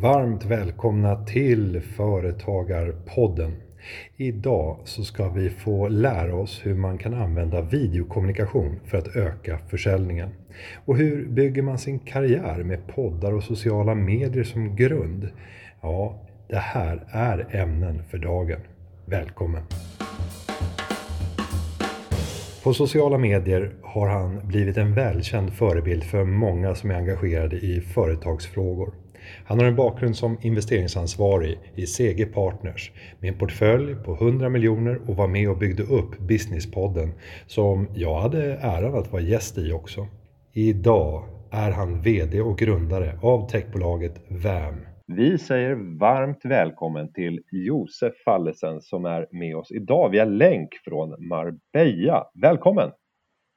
Varmt välkomna till Företagarpodden. Idag så ska vi få lära oss hur man kan använda videokommunikation för att öka försäljningen. Och hur bygger man sin karriär med poddar och sociala medier som grund? Ja, det här är ämnen för dagen. Välkommen! På sociala medier har han blivit en välkänd förebild för många som är engagerade i företagsfrågor. Han har en bakgrund som investeringsansvarig i CG Partners med en portfölj på 100 miljoner och var med och byggde upp Businesspodden som jag hade äran att vara gäst i också. Idag är han VD och grundare av techbolaget VAM. Vi säger varmt välkommen till Josef Fallesen som är med oss idag via länk från Marbella. Välkommen!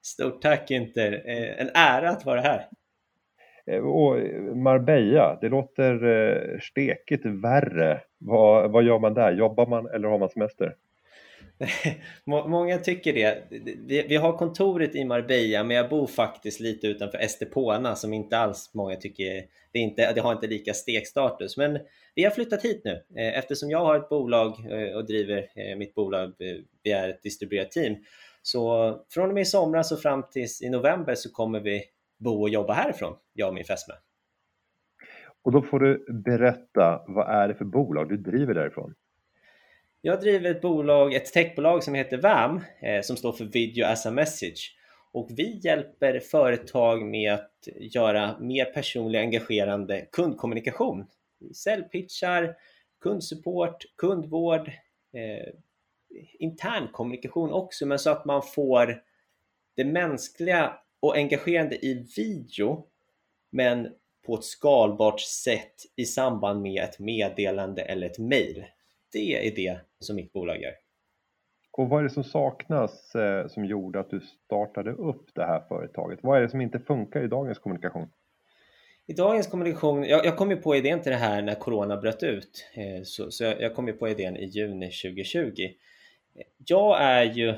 Stort tack Inter! En ära att vara här. Eh, och eh, Marbella, det låter eh, stekigt värre. Vad, vad gör man där? Jobbar man eller har man semester? Många tycker det. Vi, har kontoret i Marbella men jag bor faktiskt lite utanför Estepona som inte alls många tycker, det, inte, det har inte lika stekstatus. Men vi har flyttat hit nu eftersom jag har ett bolag och driver mitt bolag, vi är ett distribuerat team. Så från och med i somras och fram till i november så kommer vi bo och jobba härifrån, jag och min fästmö. Och då får du berätta, vad är det för bolag du driver därifrån? Jag driver ett bolag, ett techbolag som heter VAM, eh, som står för Video as a Message. Och vi hjälper företag med att göra mer personlig engagerande kundkommunikation. Säljpitchar, kundsupport, kundvård, eh, intern kommunikation också, men så att man får det mänskliga och engagerande i video men på ett skalbart sätt i samband med ett meddelande eller ett mail. Det är det som mitt bolag gör. Och vad är det som saknas eh, som gjorde att du startade upp det här företaget? Vad är det som inte funkar i dagens kommunikation? I dagens kommunikation, jag, jag kom ju på idén till det här när Corona bröt ut, eh, så, så jag, jag kom ju på idén i juni 2020. Jag är ju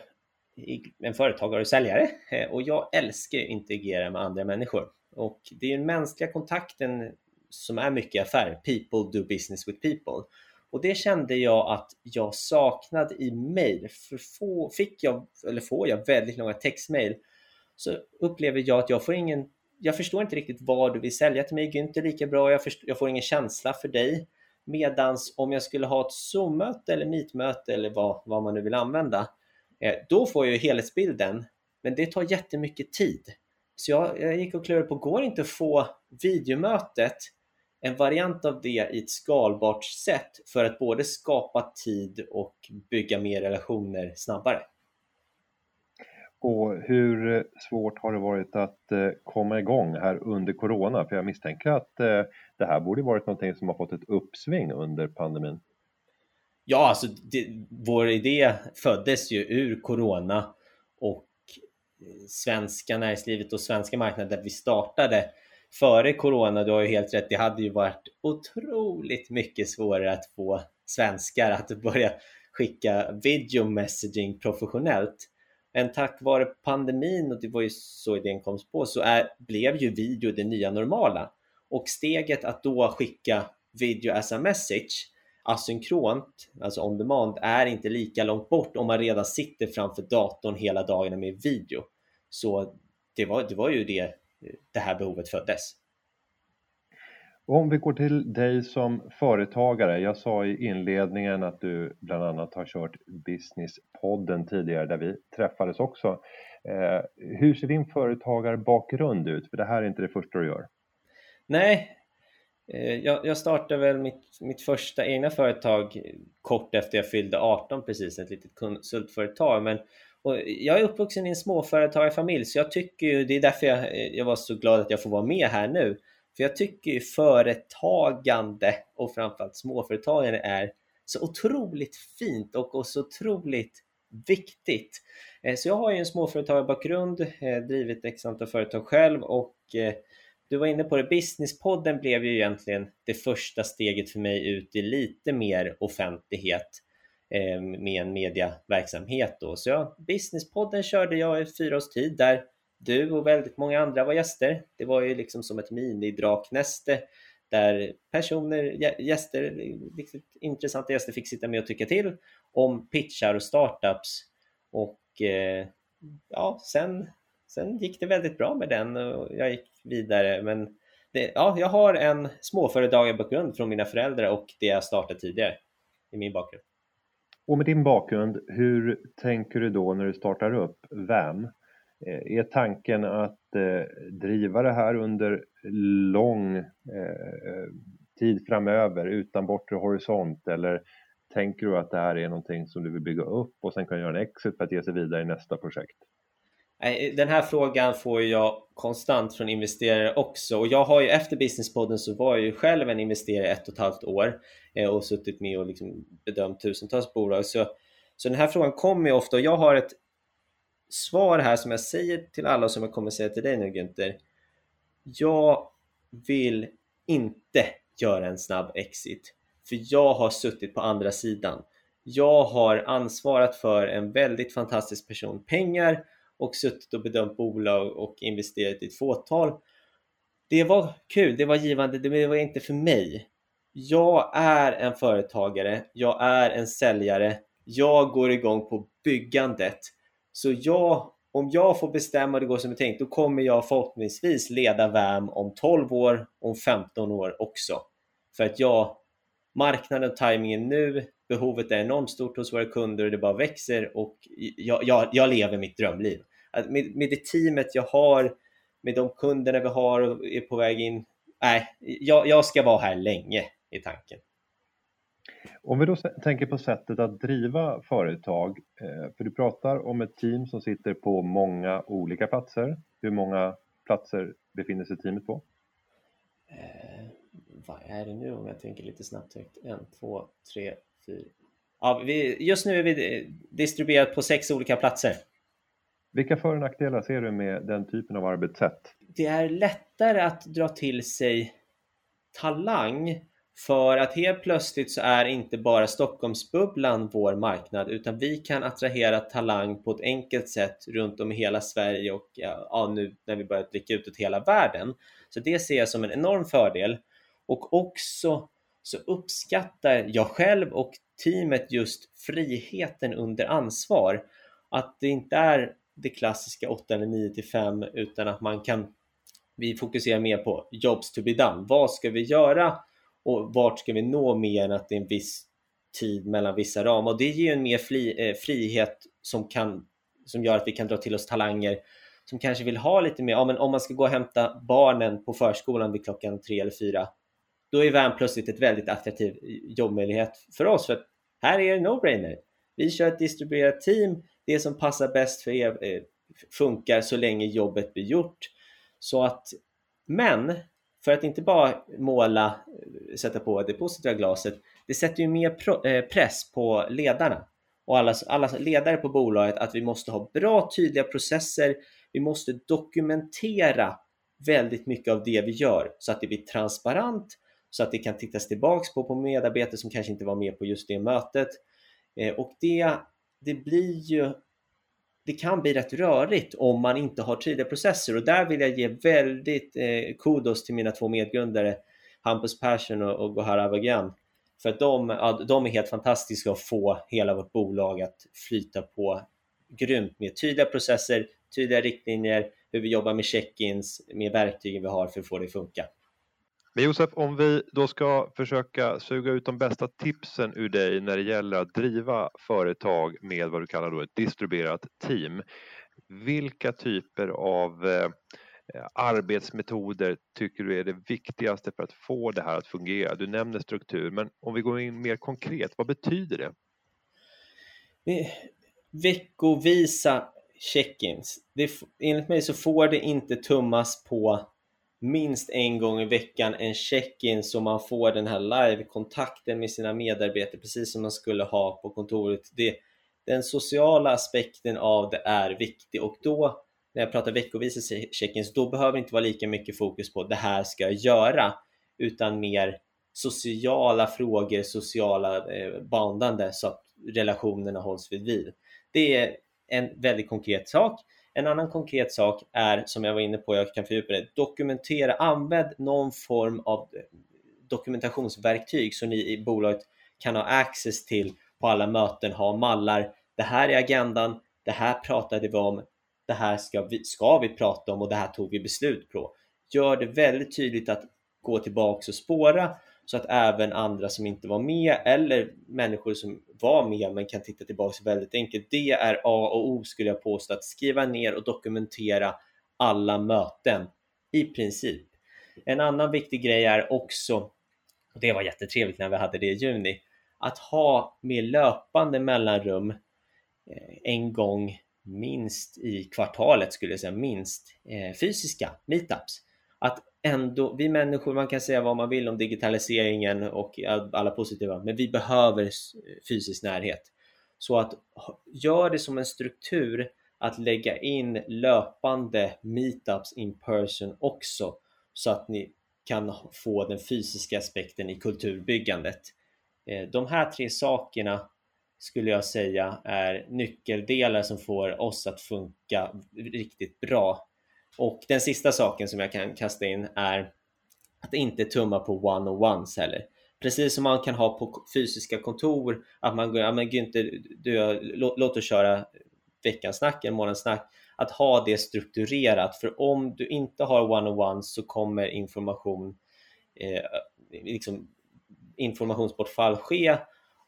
en företagare och säljare eh, och jag älskar att interagera med andra människor. Och det är den mänskliga kontakten som är mycket affär. People do business with people. Och det kände jag att jag saknade i mejl. För få, fick jag, eller får jag väldigt långa textmejl så upplever jag att jag får ingen jag förstår inte riktigt vad du vill sälja till mig Günther lika bra, jag, förstår, jag får ingen känsla för dig. Medans om jag skulle ha ett Zoom-möte eller Meet-möte eller vad, vad man nu vill använda Eh, då får jag helhetsbilden, men det tar jättemycket tid. Så jag, jag gick och klurade på, går det inte att få videomötet, en variant av det i ett skalbart sätt för att både skapa tid och bygga mer relationer snabbare? Och hur svårt har det varit att eh, komma igång här under Corona? För jag misstänker att eh, det här borde varit någonting som har fått ett uppsving under pandemin. Ja, alltså det, vår idé föddes ju ur Corona och eh, svenska näringslivet och svenska marknaden där vi startade före Corona, du har ju helt rätt, det hade ju varit otroligt mycket svårare att få svenskar att börja skicka video messaging professionellt. Men tack vare pandemin, och det var ju så idén kom på, så är, blev ju video det nya normala. Och steget att då skicka video as a message asynkront, alltså on demand, är inte lika långt bort om man redan sitter framför datorn hela dagarna med video. Så det var, det var ju det det här behovet föddes. Om vi går till dig som företagare. Jag sa i inledningen att du bland annat har kört Businesspodden tidigare där vi träffades också. Eh, hur ser din företagarbakgrund ut? För det här är inte det första du gör. Nej, Eh, jag, jag startade väl mitt, mitt första egna företag kort efter jag fyllde 18 precis, ett litet konsultföretag. Men, och jag är uppvuxen i en småföretagarfamilj så jag tycker ju, det är därför jag, eh, jag var så glad att jag får vara med här nu. För jag tycker ju företagande och framförallt småföretagande är så otroligt fint och, och så otroligt viktigt. Eh, så jag har ju en småföretagarbakgrund, drivit x antal företag själv och du var inne på det, Businesspodden blev ju egentligen det första steget för mig ut i lite mer offentlighet eh, med en mediaverksamhet. Då. Så ja, Businesspodden körde jag i fyra års tid där du och väldigt många andra var gäster. Det var ju liksom som ett mini-draknäste där personer, gäster, riktigt intressanta gäster fick sitta med och tycka till om pitchar och startups och eh, ja, sen, sen gick det väldigt bra med den och jag gick vidare men det, ja, jag har en småföretagarbakgrund från mina föräldrar och det jag startade tidigare i min bakgrund. Och med din bakgrund, hur tänker du då när du startar upp VAM? Eh, är tanken att eh, driva det här under lång eh, tid framöver utan bortre horisont eller tänker du att det här är någonting som du vill bygga upp och sen kan göra en exit för att ge sig vidare i nästa projekt? Den här frågan får jag konstant från investerare också och jag har ju efter Businesspodden så var jag ju själv en investerare ett och ett halvt år eh, och suttit med och liksom bedömt tusentals bolag så, så den här frågan kommer ju ofta och jag har ett svar här som jag säger till alla som jag kommer säga till dig nu Günther. Jag vill inte göra en snabb exit för jag har suttit på andra sidan. Jag har ansvarat för en väldigt fantastisk person pengar och suttit och bedömt bolag och investerat i ett fåtal. Det var kul, det var givande, det var inte för mig. Jag är en företagare, jag är en säljare, jag går igång på byggandet. Så jag, om jag får bestämma och det går som jag tänkt, då kommer jag förhoppningsvis leda VAM om 12 år, om 15 år också. För att jag, marknaden och tajmingen nu, behovet är enormt stort hos våra kunder och det bara växer och jag, jag, jag lever mitt drömliv. Med, med det teamet jag har, med de kunderna vi har och är på väg in, nej, jag, jag ska vara här länge i tanken. Om vi då tänker på sättet att driva företag, eh, för du pratar om ett team som sitter på många olika platser. Hur många platser befinner sig teamet på? Eh, vad är det nu om jag tänker lite snabbt högt? En, två, tre, fyra. Ja, vi, just nu är vi distribuerat på sex olika platser. Vilka för och nackdelar ser du med den typen av arbetssätt? Det är lättare att dra till sig talang för att helt plötsligt så är inte bara Stockholmsbubblan vår marknad utan vi kan attrahera talang på ett enkelt sätt runt om i hela Sverige och ja, nu när vi börjar blicka utåt hela världen. Så det ser jag som en enorm fördel och också så uppskattar jag själv och teamet just friheten under ansvar. Att det inte är det klassiska 8 eller 9 till 5 utan att man kan vi fokuserar mer på jobs to be done. Vad ska vi göra och vart ska vi nå mer än att det är en viss tid mellan vissa ramar och det ger en mer fri, eh, frihet som, kan, som gör att vi kan dra till oss talanger som kanske vill ha lite mer, ja, men om man ska gå och hämta barnen på förskolan vid klockan tre eller fyra då är VAM plötsligt ett väldigt attraktiv jobbmöjlighet för oss för att här är det no-brainer. Vi kör ett distribuerat team, det som passar bäst för er eh, funkar så länge jobbet blir gjort. Så att, men för att inte bara måla, eh, sätta på det positiva glaset, det sätter ju mer eh, press på ledarna och alla, alla ledare på bolaget att vi måste ha bra tydliga processer. Vi måste dokumentera väldigt mycket av det vi gör så att det blir transparent så att det kan tittas tillbaks på på medarbetare som kanske inte var med på just det mötet och det, det blir ju det kan bli rätt rörigt om man inte har tydliga processer och där vill jag ge väldigt eh, kudos till mina två medgrundare Hampus Persson och, och Gohar Avagyan för att de, ja, de är helt fantastiska att få hela vårt bolag att flyta på grymt med tydliga processer, tydliga riktlinjer, hur vi jobbar med check-ins, med verktygen vi har för att få det att funka. Men Josef, om vi då ska försöka suga ut de bästa tipsen ur dig när det gäller att driva företag med vad du kallar då ett distribuerat team. Vilka typer av eh, arbetsmetoder tycker du är det viktigaste för att få det här att fungera? Du nämner struktur, men om vi går in mer konkret, vad betyder det? Veckovisa check-ins. Enligt mig så får det inte tummas på minst en gång i veckan en check-in så man får den här live-kontakten med sina medarbetare precis som man skulle ha på kontoret. Det, den sociala aspekten av det är viktig och då när jag pratar veckovisa check-ins då behöver det inte vara lika mycket fokus på det här ska jag göra utan mer sociala frågor, sociala eh, bandande så att relationerna hålls vid liv. Det är en väldigt konkret sak en annan konkret sak är, som jag var inne på, jag kan fördjupa det, dokumentera, använd någon form av eh, dokumentationsverktyg som ni i bolaget kan ha access till på alla möten, ha mallar. Det här är agendan, det här pratade vi om, det här ska vi, ska vi prata om och det här tog vi beslut på. Gör det väldigt tydligt att gå tillbaks och spåra så att även andra som inte var med eller människor som var med men kan titta tillbaks väldigt enkelt. Det är A och O skulle jag påstå, att skriva ner och dokumentera alla möten i princip. En annan viktig grej är också, och det var jättetrevligt när vi hade det i juni, att ha med löpande mellanrum eh, en gång minst i kvartalet skulle jag säga, minst eh, fysiska meetups. Att ändå, vi människor, man kan säga vad man vill om digitaliseringen och alla positiva, men vi behöver fysisk närhet. Så att gör det som en struktur att lägga in löpande meetups in person också så att ni kan få den fysiska aspekten i kulturbyggandet. Eh, de här tre sakerna skulle jag säga är nyckeldelar som får oss att funka riktigt bra. Och den sista saken som jag kan kasta in är att inte tumma på one-on-ones heller. Precis som man kan ha på fysiska kontor, att man går, ja men Günther, du, låt oss köra veckans snack, en månadssnack, att ha det strukturerat. För om du inte har one-on-ones så kommer information, eh, liksom informationsbortfall ske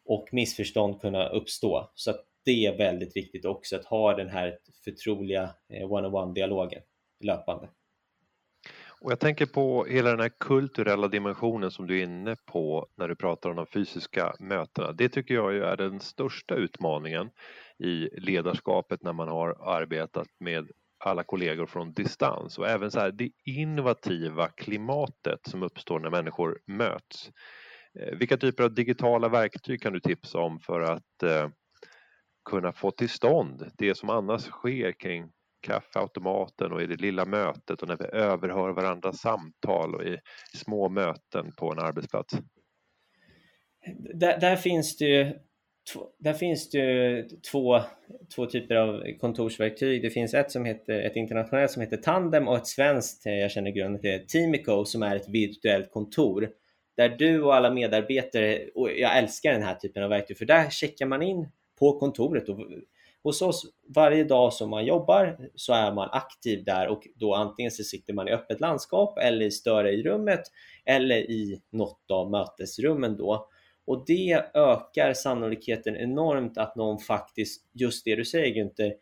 och missförstånd kunna uppstå. Så att det är väldigt viktigt också att ha den här förtroliga eh, one-on-one dialogen löpande. Och jag tänker på hela den här kulturella dimensionen som du är inne på när du pratar om de fysiska mötena. Det tycker jag är den största utmaningen i ledarskapet när man har arbetat med alla kollegor från distans och även så här, det innovativa klimatet som uppstår när människor möts. Eh, vilka typer av digitala verktyg kan du tipsa om för att eh, kunna få till stånd det som annars sker kring kaffeautomaten och i det lilla mötet och när vi överhör varandras samtal och i små möten på en arbetsplats? Där, där finns det där finns det två, två typer av kontorsverktyg. Det finns ett som heter ett internationellt som heter Tandem och ett svenskt, jag känner grunden till Teamico som är ett virtuellt kontor där du och alla medarbetare, och jag älskar den här typen av verktyg för där checkar man in på kontoret och hos oss varje dag som man jobbar så är man aktiv där och då antingen så sitter man i öppet landskap eller i större i rummet eller i något av mötesrummen då. Och det ökar sannolikheten enormt att någon faktiskt, just det du säger Günther,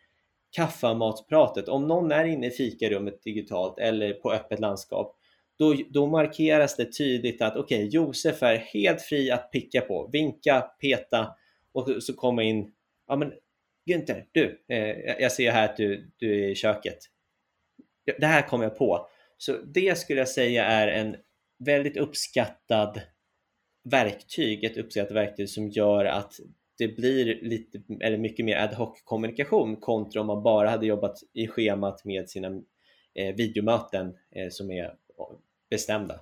kaffematspratet, om någon är inne i fikarummet digitalt eller på öppet landskap då, då markeras det tydligt att okej, okay, Josef är helt fri att picka på, vinka, peta och så komma in, ja men Günther, du, eh, jag ser här att du, du är i köket. Det här kom jag på. Så det skulle jag säga är en väldigt uppskattad verktyg, ett uppskattat verktyg som gör att det blir lite, eller mycket mer ad hoc kommunikation kontra om man bara hade jobbat i schemat med sina eh, videomöten eh, som är bestämda.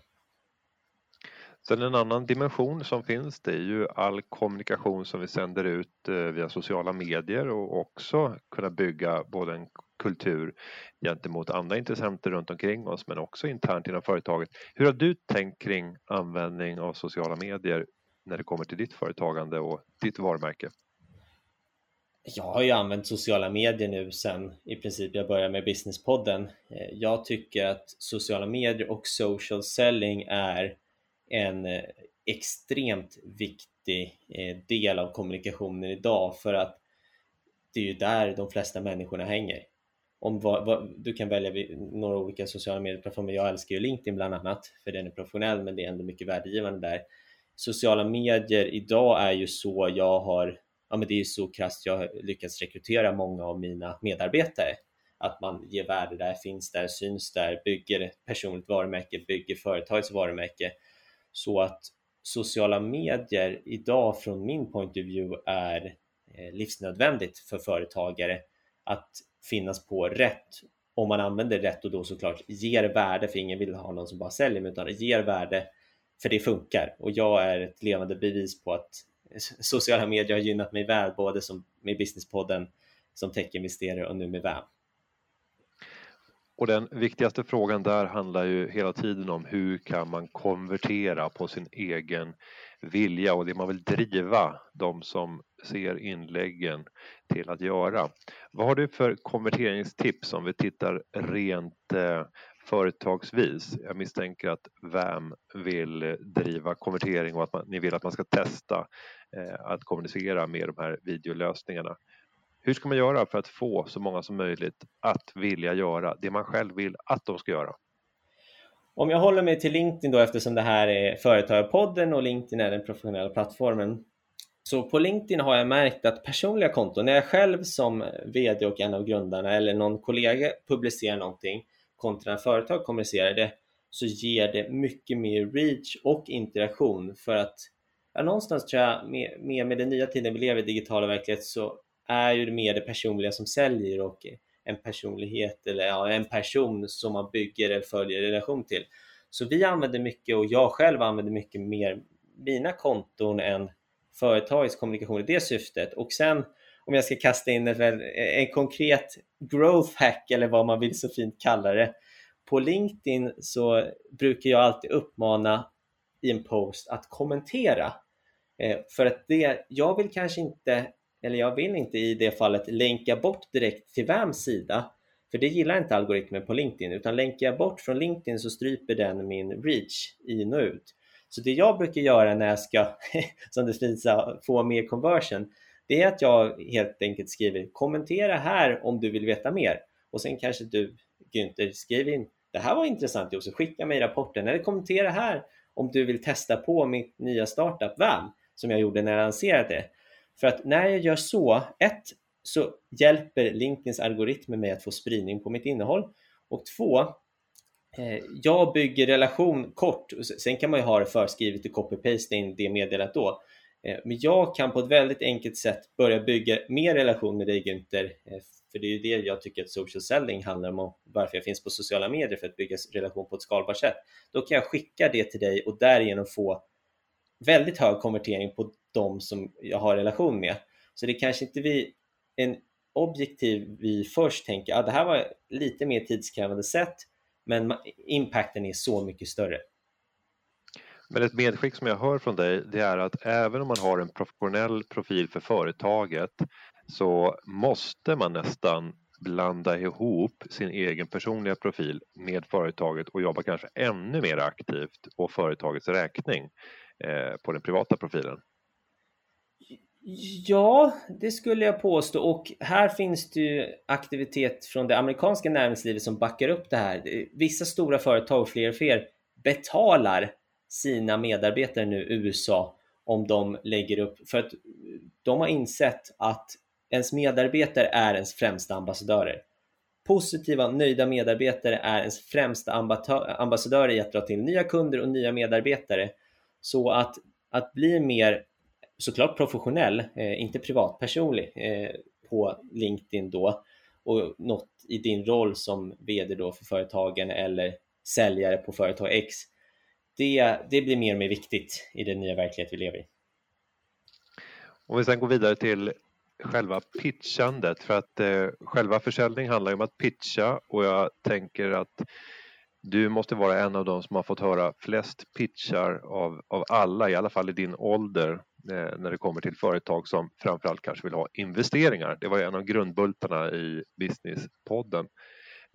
Sen en annan dimension som finns det är ju all kommunikation som vi sänder ut eh, via sociala medier och också kunna bygga både en kultur gentemot andra intressenter runt omkring oss men också internt inom företaget. Hur har du tänkt kring användning av sociala medier när det kommer till ditt företagande och ditt varumärke? Jag har ju använt sociala medier nu sen i princip jag började med Businesspodden. Eh, jag tycker att sociala medier och social selling är en eh, extremt viktig eh, del av kommunikationen idag för att det är ju där de flesta människorna hänger. Om vad, vad, du kan välja några olika sociala medieplattformar. Jag älskar ju LinkedIn bland annat för den är professionell men det är ändå mycket värdegivande där. Sociala medier idag är ju så jag har, ja men det är ju så krasst jag har lyckats rekrytera många av mina medarbetare. Att man ger värde där, finns där, syns där, bygger ett personligt varumärke, bygger företagets varumärke så att sociala medier idag från min point of view är eh, livsnödvändigt för företagare att finnas på rätt om man använder rätt och då såklart ger värde för ingen vill ha någon som bara säljer utan ger värde för det funkar och jag är ett levande bevis på att sociala medier har gynnat mig väl både som med Businesspodden som techinvesterare och nu med VAM. Och den viktigaste frågan där handlar ju hela tiden om hur kan man konvertera på sin egen vilja och det man vill driva de som ser inläggen till att göra. Vad har du för konverteringstips om vi tittar rent eh, företagsvis? Jag misstänker att VAM vill driva konvertering och att man, ni vill att man ska testa eh, att kommunicera med de här videolösningarna. Hur ska man göra för att få så många som möjligt att vilja göra det man själv vill att de ska göra? Om jag håller mig till LinkedIn då eftersom det här är Företagarpodden och LinkedIn är den professionella plattformen. Så på LinkedIn har jag märkt att personliga konton, när jag själv som VD och en av grundarna eller någon kollega publicerar någonting kontra en företag kommunicerar det så ger det mycket mer reach och interaktion för att ja, någonstans tror jag med, med, med den nya tiden vi lever i digitala verklighet så är ju mer det personliga som säljer och en personlighet eller ja, en person som man bygger eller följer relation till. Så vi använder mycket och jag själv använder mycket mer mina konton än företagets kommunikation i det syftet och sen om jag ska kasta in en, en konkret growth hack eller vad man vill så fint kalla det. På LinkedIn så brukar jag alltid uppmana i en post att kommentera. Eh, för att det, jag vill kanske inte eller jag vill inte i det fallet länka bort direkt till VAMs sida. För det gillar inte algoritmen på LinkedIn utan länkar jag bort från LinkedIn så stryper den min reach in och ut. Så det jag brukar göra när jag ska, som det fint få mer conversion det är att jag helt enkelt skriver kommentera här om du vill veta mer. Och sen kanske du Günther skriver in det här var intressant Josef, skicka mig rapporten. Eller kommentera här om du vill testa på mitt nya startup VAM som jag gjorde när jag lanserade. det för att när jag gör så, ett, så hjälper LinkedIns algoritmer mig att få spridning på mitt innehåll och två, eh, jag bygger relation kort, sen kan man ju ha det förskrivet och copy-paste in det meddelandet då. Eh, men jag kan på ett väldigt enkelt sätt börja bygga mer relation med dig Günther, eh, för det är ju det jag tycker att social selling handlar om och varför jag finns på sociala medier för att bygga relation på ett skalbart sätt. Då kan jag skicka det till dig och därigenom få väldigt hög konvertering på de som jag har relation med. Så det är kanske inte vi, en objektiv vi först tänker att ah, det här var lite mer tidskrävande sätt men impacten är så mycket större. Men ett medskick som jag hör från dig det är att även om man har en professionell profil för företaget så måste man nästan blanda ihop sin egen personliga profil med företaget och jobba kanske ännu mer aktivt på företagets räkning Eh, på den privata profilen. Ja, det skulle jag påstå och här finns det ju aktivitet från det amerikanska näringslivet som backar upp det här. Vissa stora företag, fler och fler, betalar sina medarbetare nu i USA om de lägger upp, för att de har insett att ens medarbetare är ens främsta ambassadörer. Positiva, nöjda medarbetare är ens främsta ambassadörer i att dra till nya kunder och nya medarbetare. Så att, att bli mer såklart professionell, eh, inte privatpersonlig eh, på LinkedIn då och något i din roll som VD då för företagen eller säljare på företag X. Det, det blir mer och mer viktigt i den nya verklighet vi lever i. Om vi sen går vidare till själva pitchandet för att eh, själva försäljning handlar ju om att pitcha och jag tänker att du måste vara en av dem som har fått höra flest pitchar av, av alla, i alla fall i din ålder, eh, när det kommer till företag som framförallt kanske vill ha investeringar. Det var en av grundbultarna i Businesspodden.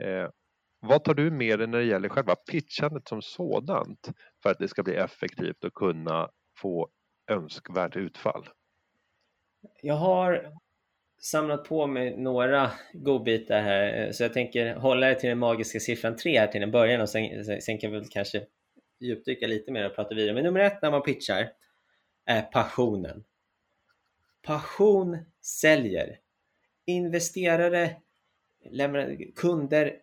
Eh, vad tar du med dig när det gäller själva pitchandet som sådant för att det ska bli effektivt och kunna få önskvärt utfall? Jag har samlat på mig några godbitar här eh, så jag tänker hålla det till den magiska siffran 3 här till en början och sen, sen kan vi väl kanske djupdyka lite mer och prata vidare. Men nummer ett när man pitchar är passionen. Passion säljer. Investerare, kunder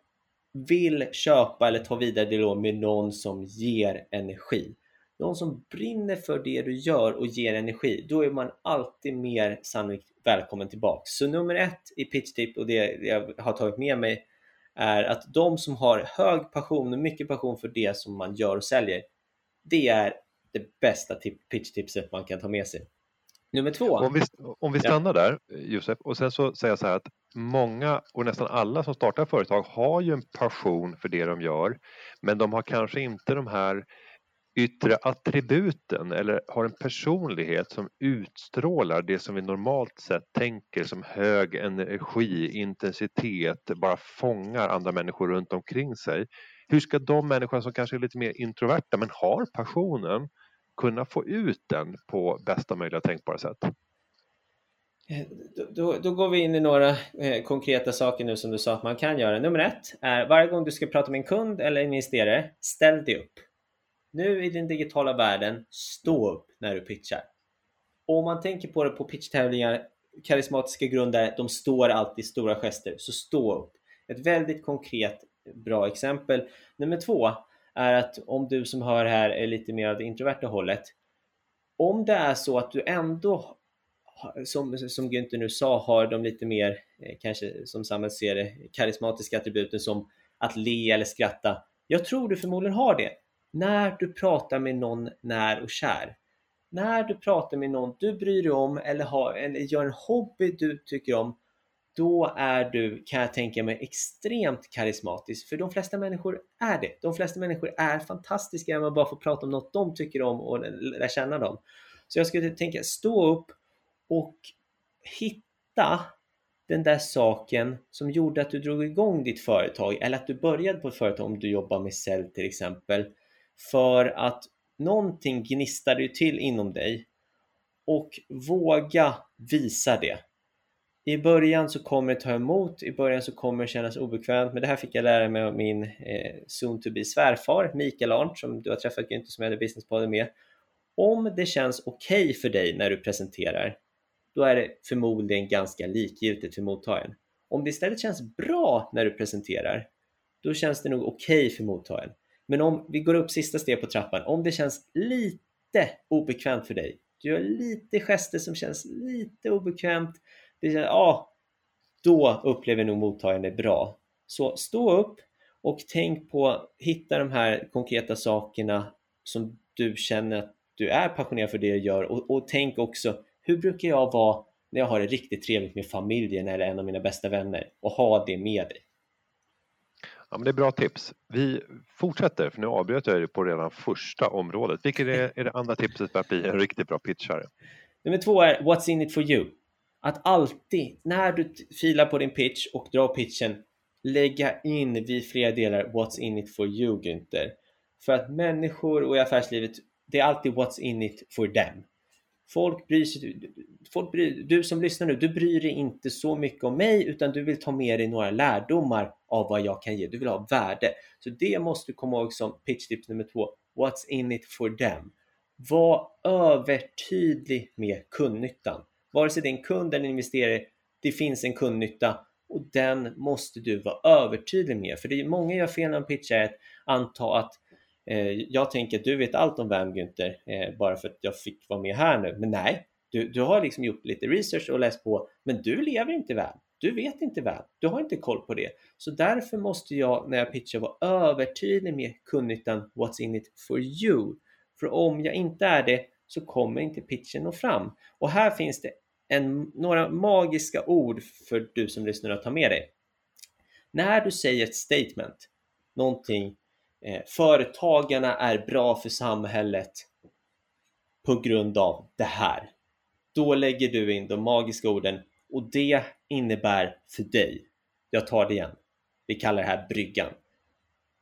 vill köpa eller ta vidare dialog med någon som ger energi. Någon som brinner för det du gör och ger energi, då är man alltid mer sannolikt välkommen tillbaks. Så nummer ett i pitchtip och det jag har tagit med mig är att de som har hög passion och mycket passion för det som man gör och säljer, det är det bästa pitchtipset man kan ta med sig. Nummer två. Om vi, om vi stannar ja. där Josef och sen så säger jag så här att många och nästan alla som startar företag har ju en passion för det de gör men de har kanske inte de här yttre attributen eller har en personlighet som utstrålar det som vi normalt sett tänker som hög energi, intensitet, bara fångar andra människor runt omkring sig. Hur ska de människor som kanske är lite mer introverta men har passionen kunna få ut den på bästa möjliga tänkbara sätt? Eh, då, då, då, går vi in i några eh, konkreta saker nu som du sa att man kan göra. Nummer ett är varje gång du ska prata med en kund eller en investerare, ställ dig upp. Nu i den digitala världen, stå upp när du pitchar. Om man tänker på det på pitchtävlingar, karismatiska grundare, de står alltid i stora gester, så stå upp. Ett väldigt konkret bra exempel. Nummer två är att om du som hör här är lite mer av det introverta hållet, om det är så att du ändå som, som Günther nu sa, har de lite mer, eh, kanske som samhället ser det, karismatiska attributen som att le eller skratta. Jag tror du förmodligen har det när du pratar med någon när och kär. När du pratar med någon du bryr dig om eller, har, eller gör en hobby du tycker om, då är du, kan jag tänka mig, extremt karismatisk. För de flesta människor är det. De flesta människor är fantastiska när man bara får prata om något de tycker om och lära känna dem. Så jag skulle tänka, stå upp och hitta den där saken som gjorde att du drog igång ditt företag eller att du började på ett företag om du jobbar med sälj till exempel för att någonting gnistrar ju till inom dig och våga visa det. I början så kommer det ta emot, i början så kommer det kännas obekvämt, men det här fick jag lära mig av min eh, soon to be svärfar Mikael Arndt som du har träffat Günther som jag hade businesspodden med. Om det känns okej okay för dig när du presenterar, då är det förmodligen ganska likgiltigt för mottagaren. Om det istället känns bra när du presenterar, då känns det nog okej okay för mottagaren. Men om vi går upp sista steg på trappan, om det känns lite obekvämt för dig, du gör lite gester som känns lite obekvämt, det känns, ja, då upplever nog mottagaren det bra. Så stå upp och tänk på, hitta de här konkreta sakerna som du känner att du är passionerad för det du gör och, och tänk också, hur brukar jag vara när jag har det riktigt trevligt med familjen eller en av mina bästa vänner och ha det med dig. Ja, men det är bra tips. Vi fortsätter, för nu avbröt jag er på redan första området. Vilket är, är det andra tipset för att bli en riktigt bra pitchare? Nummer två är What's in it for you? Att alltid, när du filar på din pitch och drar pitchen, lägga in vid flera delar What's in it for you, Günther. För att människor och i affärslivet, det är alltid What's in it for them. Folk bryr sig, folk bryr, du som lyssnar nu, du bryr dig inte så mycket om mig utan du vill ta med dig några lärdomar av vad jag kan ge. Du vill ha värde. Så det måste du komma ihåg som pitch tips nummer två. What's in it for them? Var övertydlig med kundnyttan. Vare sig det är en kund eller en investerare, det finns en kundnytta och den måste du vara övertydlig med. För det är många gör fel när de pitchar att anta att Eh, jag tänker att du vet allt om Vem Günther eh, bara för att jag fick vara med här nu. Men nej, du, du har liksom gjort lite research och läst på, men du lever inte väl. Du vet inte väl. Du har inte koll på det. Så därför måste jag när jag pitchar vara övertydlig med kundnyttan What's in it for you? För om jag inte är det så kommer inte pitchen nå fram. Och här finns det en, några magiska ord för du som lyssnar att ta med dig. När du säger ett statement, någonting Eh, företagarna är bra för samhället på grund av det här. Då lägger du in de magiska orden och det innebär för dig, jag tar det igen, vi kallar det här bryggan.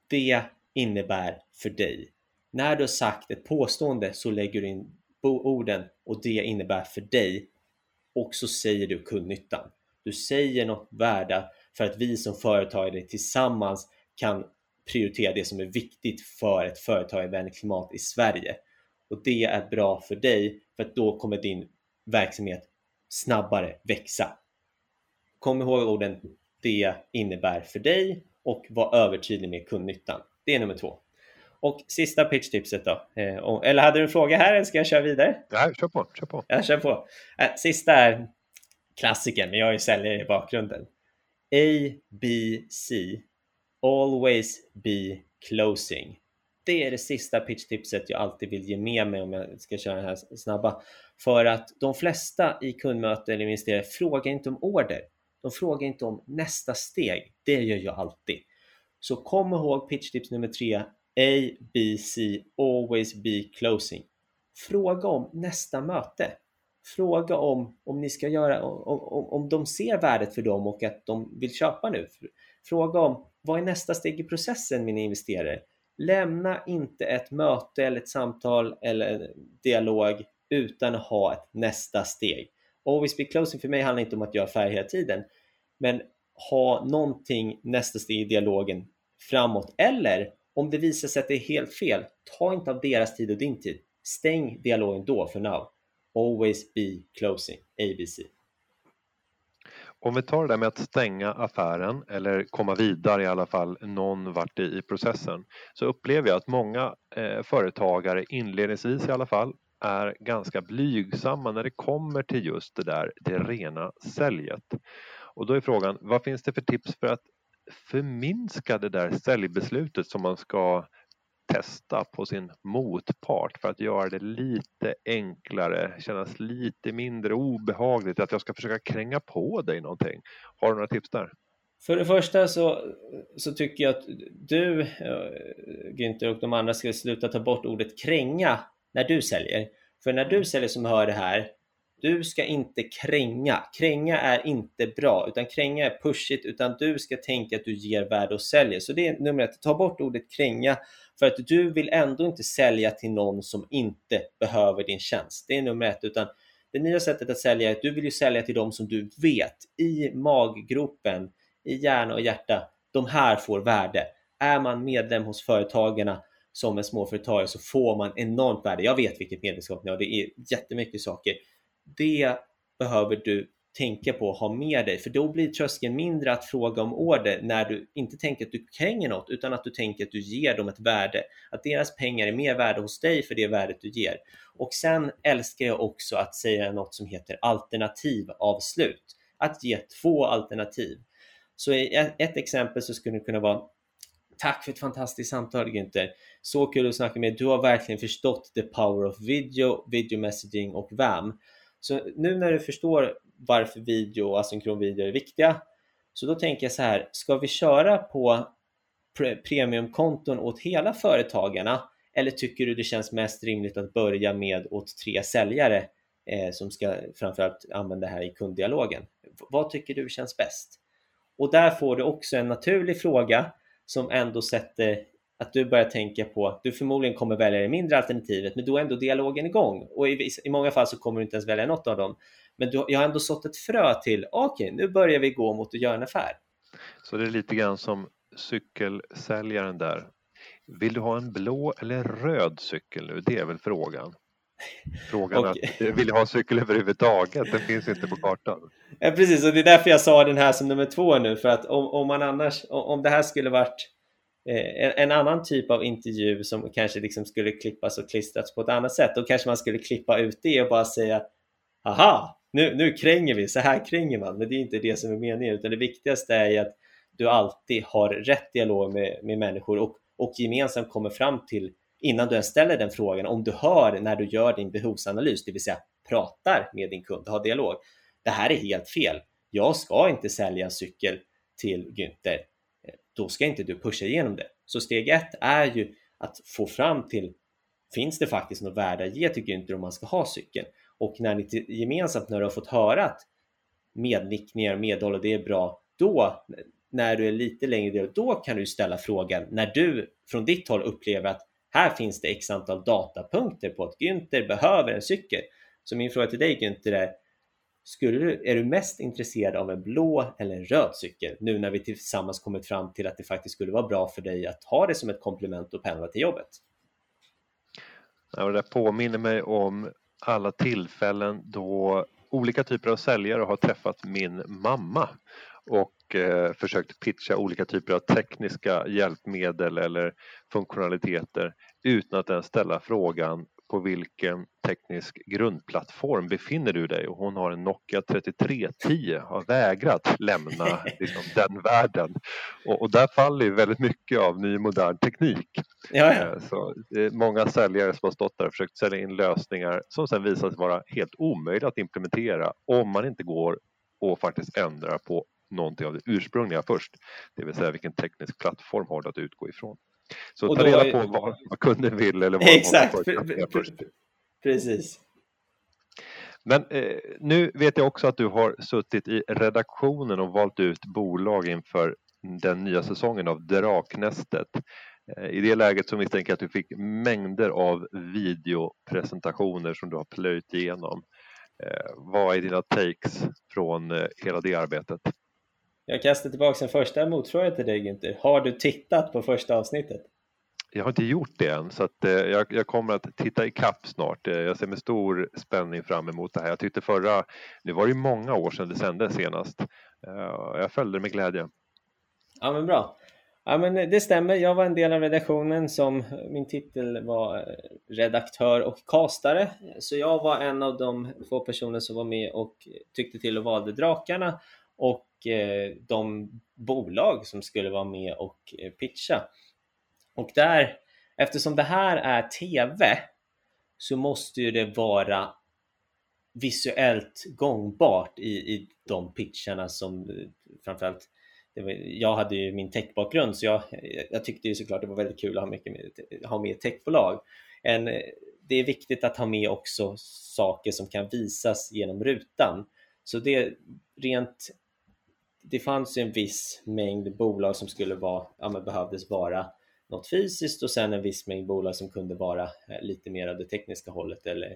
Det innebär för dig. När du har sagt ett påstående så lägger du in orden och det innebär för dig och så säger du kundnyttan. Du säger något värde för att vi som företagare tillsammans kan prioritera det som är viktigt för ett företagarvänligt klimat i Sverige. Och det är bra för dig för att då kommer din verksamhet snabbare växa. Kom ihåg orden det innebär för dig och var övertydlig med kundnyttan. Det är nummer två. Och sista pitchtipset då. Eh, eller hade du en fråga här eller ska jag köra vidare? Nej, kör på. Kör på. Jag kör på. Eh, sista är klassiken, men jag är ju säljare i bakgrunden. A, B, C always be closing. Det är det sista pitchtipset jag alltid vill ge med mig om jag ska köra den här snabba. För att de flesta i kundmöten eller investerare frågar inte om order. De frågar inte om nästa steg. Det gör jag alltid. Så kom ihåg pitchtips nummer tre. A, B, C, always be closing. Fråga om nästa möte. Fråga om, om ni ska göra, om, om, om de ser värdet för dem och att de vill köpa nu. Fråga om vad är nästa steg i processen mina investerare? Lämna inte ett möte eller ett samtal eller en dialog utan att ha ett nästa steg. Always be closing för mig handlar inte om att göra affärer hela tiden, men ha någonting nästa steg i dialogen framåt. Eller om det visar sig att det är helt fel, ta inte av deras tid och din tid. Stäng dialogen då för now. Always be closing, ABC. Om vi tar det där med att stänga affären eller komma vidare i alla fall någon vart i, processen så upplever jag att många eh, företagare inledningsvis i alla fall är ganska blygsamma när det kommer till just det där det rena säljet. Och då är frågan, vad finns det för tips för att förminska det där säljbeslutet som man ska testa på sin motpart för att göra det lite enklare, kännas lite mindre obehagligt att jag ska försöka kränga på dig någonting. Har du några tips där? För det första så, så tycker jag att du, eh, Günther och de andra ska sluta ta bort ordet kränga när du säljer. För när du mm. säljer som hör det här, du ska inte kränga. Kränga är inte bra, utan kränga är pushigt, utan du ska tänka att du ger värde och säljer. Så det är nummer ett, ta bort ordet kränga för att du vill ändå inte sälja till någon som inte behöver din tjänst. Det är nummer ett, utan det nya sättet att sälja är att du vill ju sälja till dem som du vet i maggropen, i hjärna och hjärta, de här får värde. Är man medlem hos Företagarna som en småföretagare så får man enormt värde. Jag vet vilket medlemskap ni har, det är jättemycket saker. Det behöver du tänka på att ha med dig, för då blir tröskeln mindre att fråga om order när du inte tänker att du kränger något, utan att du tänker att du ger dem ett värde. Att deras pengar är mer värda hos dig för det värdet du ger. Och sen älskar jag också att säga något som heter alternativavslut. Att ge två alternativ. Så i ett exempel så skulle det kunna vara Tack för ett fantastiskt samtal Günther. Så kul att snacka med dig. Du har verkligen förstått the power of video, video messaging och VAM. Så nu när du förstår varför video och asynkron video är viktiga, så då tänker jag så här, ska vi köra på pre premiumkonton åt hela företagarna eller tycker du det känns mest rimligt att börja med åt tre säljare eh, som ska framförallt använda det här i kunddialogen? Vad tycker du känns bäst? Och där får du också en naturlig fråga som ändå sätter att du börjar tänka på att du förmodligen kommer välja det mindre alternativet, men då är ändå dialogen igång och i, i många fall så kommer du inte ens välja något av dem. Men du, jag har ändå sått ett frö till, okej, okay, nu börjar vi gå mot att göra en affär. Så det är lite grann som cykelsäljaren där. Vill du ha en blå eller röd cykel nu? Det är väl frågan. Frågan okay. att vill du ha cykel överhuvudtaget? Den finns inte på kartan. Ja, precis, och det är därför jag sa den här som nummer två nu, för att om, om man annars, om det här skulle varit Eh, Eh, en, en, annan typ av intervju som kanske liksom skulle klippas och klistras på ett annat sätt. Då kanske man skulle klippa ut det och bara säga Aha, nu, nu kränger vi, så här kränger man. Men det är inte det som är meningen, utan det viktigaste är att du alltid har rätt dialog med, med människor och, och gemensamt kommer fram till innan du ens ställer den frågan, om du hör när du gör din behovsanalys, det vill säga pratar med din kund, har dialog. Det här är helt fel. Jag ska inte sälja en cykel till Günther då ska inte du pusha igenom det. Så steg ett är ju att få fram till finns det faktiskt något värde att ge till Günther om man ska ha cykeln? Och när ni gemensamt, när du har fått höra att mednickningar och medhåll och det är bra, då när du är lite längre del då kan du ställa frågan när du från ditt håll upplever att här finns det x antal datapunkter på att Günther behöver en cykel. Så min fråga till dig Günther är skulle du, är du mest intresserad av en blå eller en röd cykel nu när vi tillsammans kommit fram till att det faktiskt skulle vara bra för dig att ha det som ett komplement och pendla till jobbet? Ja, det där påminner mig om alla tillfällen då olika typer av säljare har träffat min mamma och eh, försökt pitcha olika typer av tekniska hjälpmedel eller funktionaliteter utan att ens ställa frågan på vilken teknisk grundplattform befinner du dig och hon har en Nokia 3310 har vägrat lämna liksom, den världen. Och, och, där faller ju väldigt mycket av ny modern teknik. Ja, ja. Eh, så många säljare som har stått där och försökt sälja in lösningar som sen visar sig vara helt omöjliga att implementera om man inte går och faktiskt ändrar på någonting av det ursprungliga först. Det vill säga vilken teknisk plattform har du att utgå ifrån. Så ta reda på vad, vad kunden vill eller vad Exakt, precis. Men eh, nu vet jag också att du har suttit i redaktionen och valt ut bolag inför den nya säsongen av Draknästet. Eh, I det läget så misstänker jag att du fick mängder av videopresentationer som du har plöjt igenom. Eh, vad är dina takes från eh, hela det arbetet? Jag kastar tillbaka en första motfråga till dig Günther. Har du tittat på första avsnittet? Jag har inte gjort det än så att, eh, jag, jag, kommer att titta i kapp snart. Eh, jag ser med stor spänning fram emot det här. Jag tyckte förra, nu var det ju många år sedan det sändes senast. Eh, jag följde det med glädje. Ja men bra. Ja men det stämmer, jag var en del av redaktionen som min titel var eh, redaktör och kastare. Så jag var en av de två personer som var med och tyckte till och valde drakarna och eh, de bolag som skulle vara med och eh, pitcha. Och där, eftersom det här är TV så måste ju det vara visuellt gångbart i, i de pitcharna som eh, framförallt var, jag hade ju min techbakgrund så jag, jag tyckte ju såklart det var väldigt kul att ha, mycket med, ha med techbolag. En, det är viktigt att ha med också saker som kan visas genom rutan. Så det rent det fanns en viss mängd bolag som skulle vara, ja, men behövdes vara något fysiskt och sen en viss mängd bolag som kunde vara eh, lite mer av det tekniska hållet eller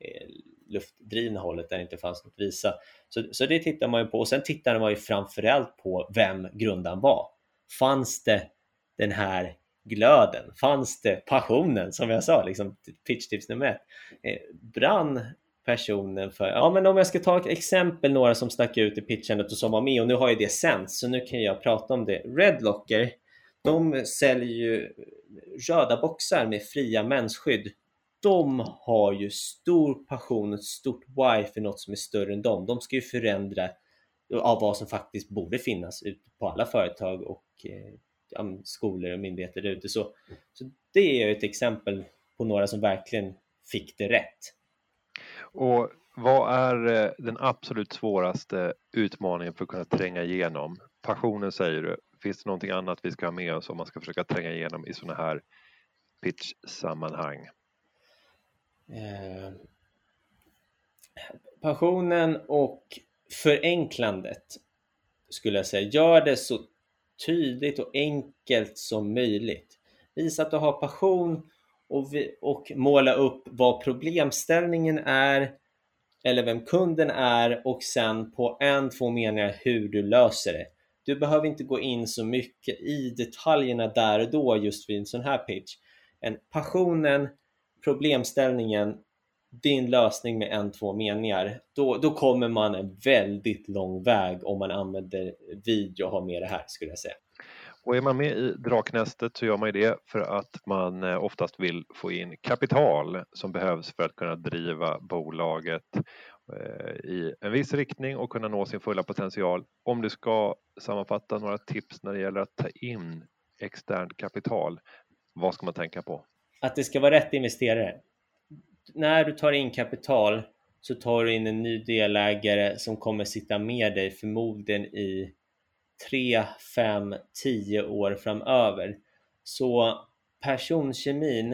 eh, luftdrivna hållet där det inte fanns något visa. Så, så det tittar man ju på och sen tittar man ju framförallt på vem grundaren var. Fanns det den här glöden? Fanns det passionen som jag sa, liksom pitchtips nummer ett? Eh, brann personen för, ja men om jag ska ta ett exempel några som stack ut i pitchandet och som var med och nu har ju det sänts så nu kan jag prata om det. Redlocker, de säljer ju röda boxar med fria mensskydd de har ju stor passion, ett stort why för något som är större än dem. De ska ju förändra av vad som faktiskt borde finnas ute på alla företag och eh, skolor och myndigheter ute. Så, så det är ju ett exempel på några som verkligen fick det rätt. Och vad är eh, den absolut svåraste utmaningen för att kunna tränga igenom? Passionen säger du. Finns det någonting annat vi ska ha med oss om man ska försöka tränga igenom i sådana här pitch-sammanhang? Eh, passionen och förenklandet skulle jag säga. Gör det så tydligt och enkelt som möjligt. Visa att du har passion och, vi, och måla upp vad problemställningen är eller vem kunden är och sen på en, två meningar hur du löser det. Du behöver inte gå in så mycket i detaljerna där och då just vid en sån här pitch. En passionen, problemställningen, din lösning med en, två meningar, då, då kommer man en väldigt lång väg om man använder video och har med det här skulle jag säga. Och är man med i Draknästet så gör man ju det för att man eh, oftast vill få in kapital som behövs för att kunna driva bolaget eh, i en viss riktning och kunna nå sin fulla potential. Om du ska sammanfatta några tips när det gäller att ta in externt kapital, vad ska man tänka på? att det ska vara rätt investerare. När du tar in kapital så tar du in en ny delägare som kommer sitta med dig förmodligen i 3, 5, 10 år framöver. Så personkemin,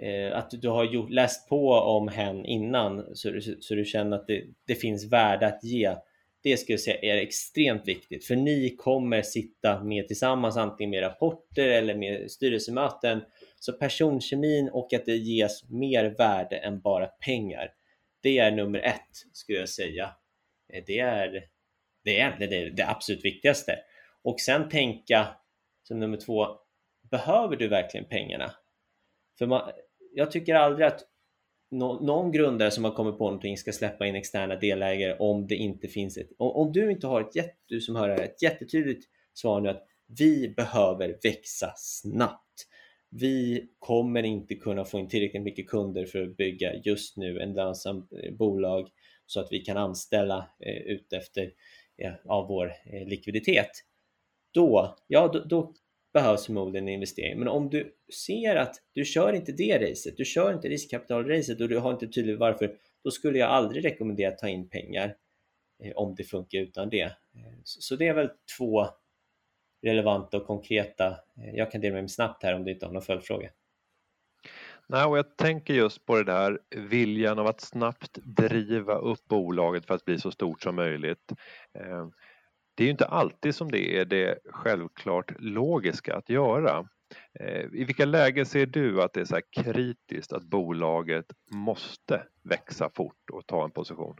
eh, att du har gjort, läst på om hen innan så, så du känner att det, det finns värde att ge. Det skulle jag säga är extremt viktigt för ni kommer sitta med tillsammans antingen med rapporter eller med styrelsemöten så personkemin och att det ges mer värde än bara pengar. Det är nummer ett skulle jag säga. Eh, det är det, är det, det absolut viktigaste. Och sen tänka som nummer två, behöver du verkligen pengarna? För man, jag tycker aldrig att no, någon grundare som har kommit på någonting ska släppa in externa delägare om det inte finns ett, om, om du inte har ett, jätte, du som hör ett jättetydligt svar nu att vi behöver växa snabbt vi kommer inte kunna få in tillräckligt mycket kunder för att bygga just nu en lönsam eh, bolag så att vi kan anställa eh, ut efter Eh, av vår eh, likviditet. Då, ja, då, då behövs förmodligen en investering. Men om du ser att du kör inte det racet, du kör inte riskkapitalracet och du har inte tydligt varför, då skulle jag aldrig rekommendera att ta in pengar eh, om det funkar utan det. Så det är väl två relevanta och konkreta. Jag kan dela med mig snabbt här om du inte har någon följdfråga. Nej, och jag tänker just på det där viljan av att snabbt driva upp bolaget för att bli så stort som möjligt. Ehm, det är ju inte alltid som det är det självklart logiska att göra. Ehm, I vilka lägen ser du att det är så kritiskt att bolaget måste växa fort och ta en position?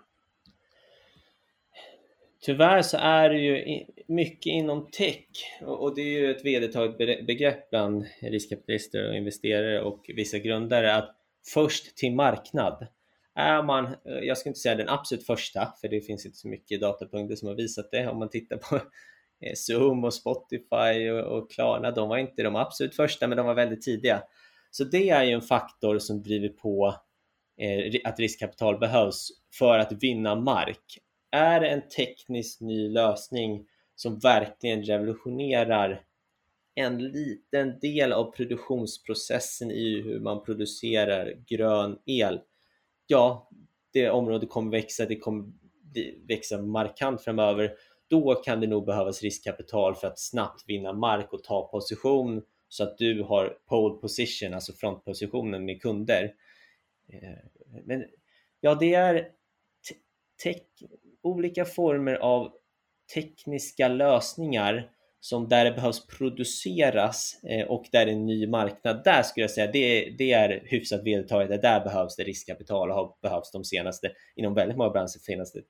Tyvärr så är det ju mycket inom tech och det är ju ett vedertaget begrepp bland riskkapitalister och investerare och vissa grundare att först till marknad. Är man, eh, jag ska inte säga den absolut första, för det finns inte så mycket datapunkter som har visat det. Om man tittar på eh, Zoom och Spotify och Klarna, de var inte de absolut första, men de var väldigt tidiga. Så det är ju en faktor som driver på eh, att riskkapital behövs för att vinna mark är det en teknisk ny lösning som verkligen revolutionerar en liten del av produktionsprocessen i hur man producerar grön el. Ja, det området kommer växa, det kommer växa markant framöver. Då kan det nog behövas riskkapital för att snabbt vinna mark och ta position så att du har pole position, alltså frontpositionen med kunder. Eh, men ja, det är tech, olika former av tekniska lösningar som där det behövs produceras eh, och där det är en ny marknad, där skulle jag säga det, det är hyfsat vedertaget, där behövs det riskkapital och har behövts de senaste, inom väldigt många branscher, de senaste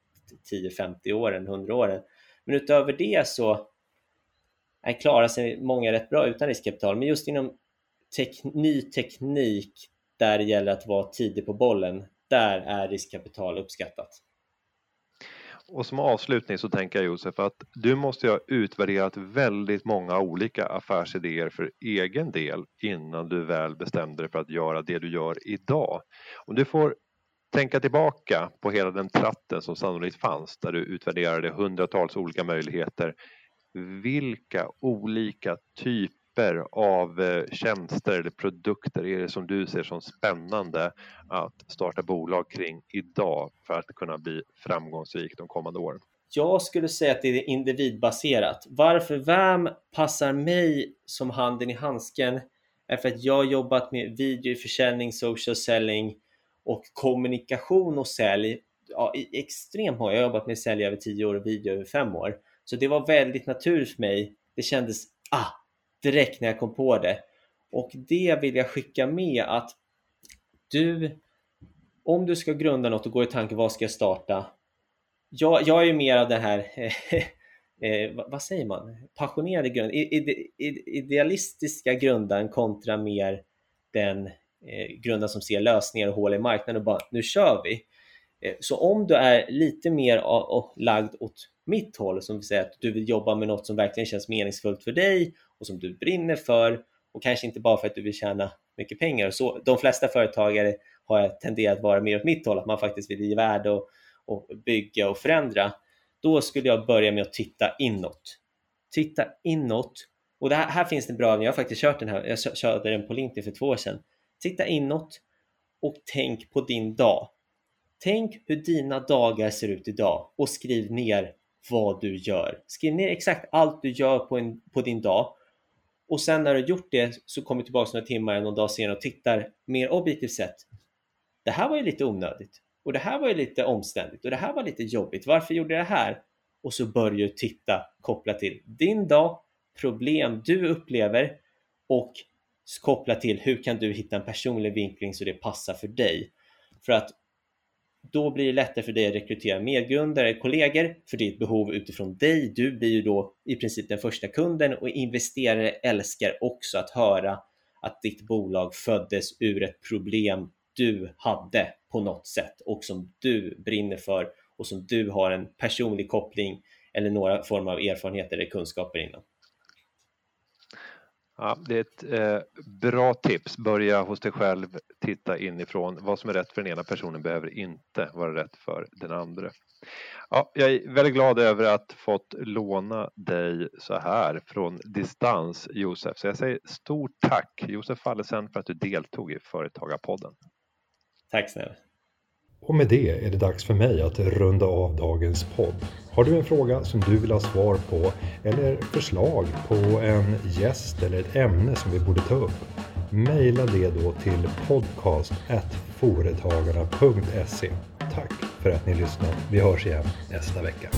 10-50 åren, 100 åren. Men utöver det så är, klarar sig många rätt bra utan riskkapital, men just inom tek, ny teknik där det gäller att vara tidig på bollen, där är riskkapital uppskattat. Och som avslutning så tänker jag Josef att du måste ha utvärderat väldigt många olika affärsidéer för egen del innan du väl bestämde dig för att göra det du gör idag. Om du får tänka tillbaka på hela den tratten som sannolikt fanns där du utvärderade hundratals olika möjligheter. Vilka olika typer typer av eh, tjänster eller produkter är det som du ser som spännande att starta bolag kring idag för att kunna bli framgångsrik de kommande åren? Jag skulle säga att det är individbaserat. Varför VAM passar mig som handen i handsken är för att jag har jobbat med videoförsäljning, social selling och kommunikation och sälj ja, i extremt många. Jag har jobbat med sälj över 10 år och video över 5 år. Så det var väldigt naturligt för mig. Det kändes, ah, direkt när jag kom på det. Och det vill jag skicka med att du, om du ska grunda något och gå i tanke, vad ska jag starta? Jag, jag är ju mer av den här, eh, vad säger man, passionerade grund, ide, idealistiska grunden kontra mer den eh, grunden som ser lösningar och hål i marknaden och bara, nu kör vi. Eh, så om du är lite mer lagd åt mitt håll, som vill säga att du vill jobba med något som verkligen känns meningsfullt för dig och som du brinner för och kanske inte bara för att du vill tjäna mycket pengar. Så de flesta företagare har tenderat att vara mer åt mitt håll, att man faktiskt vill ge värde och, och bygga och förändra. Då skulle jag börja med att titta inåt. Titta inåt. Och det här, här finns det bra övning. Jag har faktiskt kört den här. Jag körde den på LinkedIn för två år sedan. Titta inåt och tänk på din dag. Tänk hur dina dagar ser ut idag och skriv ner vad du gör. Skriv ner exakt allt du gör på, en, på din dag och sen när du har gjort det så kommer du tillbaka några timmar, någon dag senare och tittar mer objektivt sett. Det här var ju lite onödigt och det här var ju lite omständigt och det här var lite jobbigt. Varför gjorde jag det här? Och så börjar du titta kopplat till din dag, problem du upplever och koppla till hur kan du hitta en personlig vinkling så det passar för dig. För att då blir det lättare för dig att rekrytera medgrundare, kollegor, för ditt behov utifrån dig. Du blir ju då i princip den första kunden och investerare älskar också att höra att ditt bolag föddes ur ett problem du hade på något sätt och som du brinner för och som du har en personlig koppling eller några former av erfarenheter eller kunskaper inom. Ja, det är ett eh, bra tips. Börja hos dig själv, titta inifrån. Vad som är rätt för den ena personen behöver inte vara rätt för den andra. Ja, jag är väldigt glad över att fått låna dig så här från distans Josef. Så jag säger stort tack Josef Fallesen för att du deltog i Företagarpodden. Tack snälla. Och med det är det dags för mig att runda av dagens podd. Har du en fråga som du vill ha svar på eller förslag på en gäst eller ett ämne som vi borde ta upp? Mejla det då till podcast.foretagarna.se. Tack för att ni lyssnade. Vi hörs igen nästa vecka.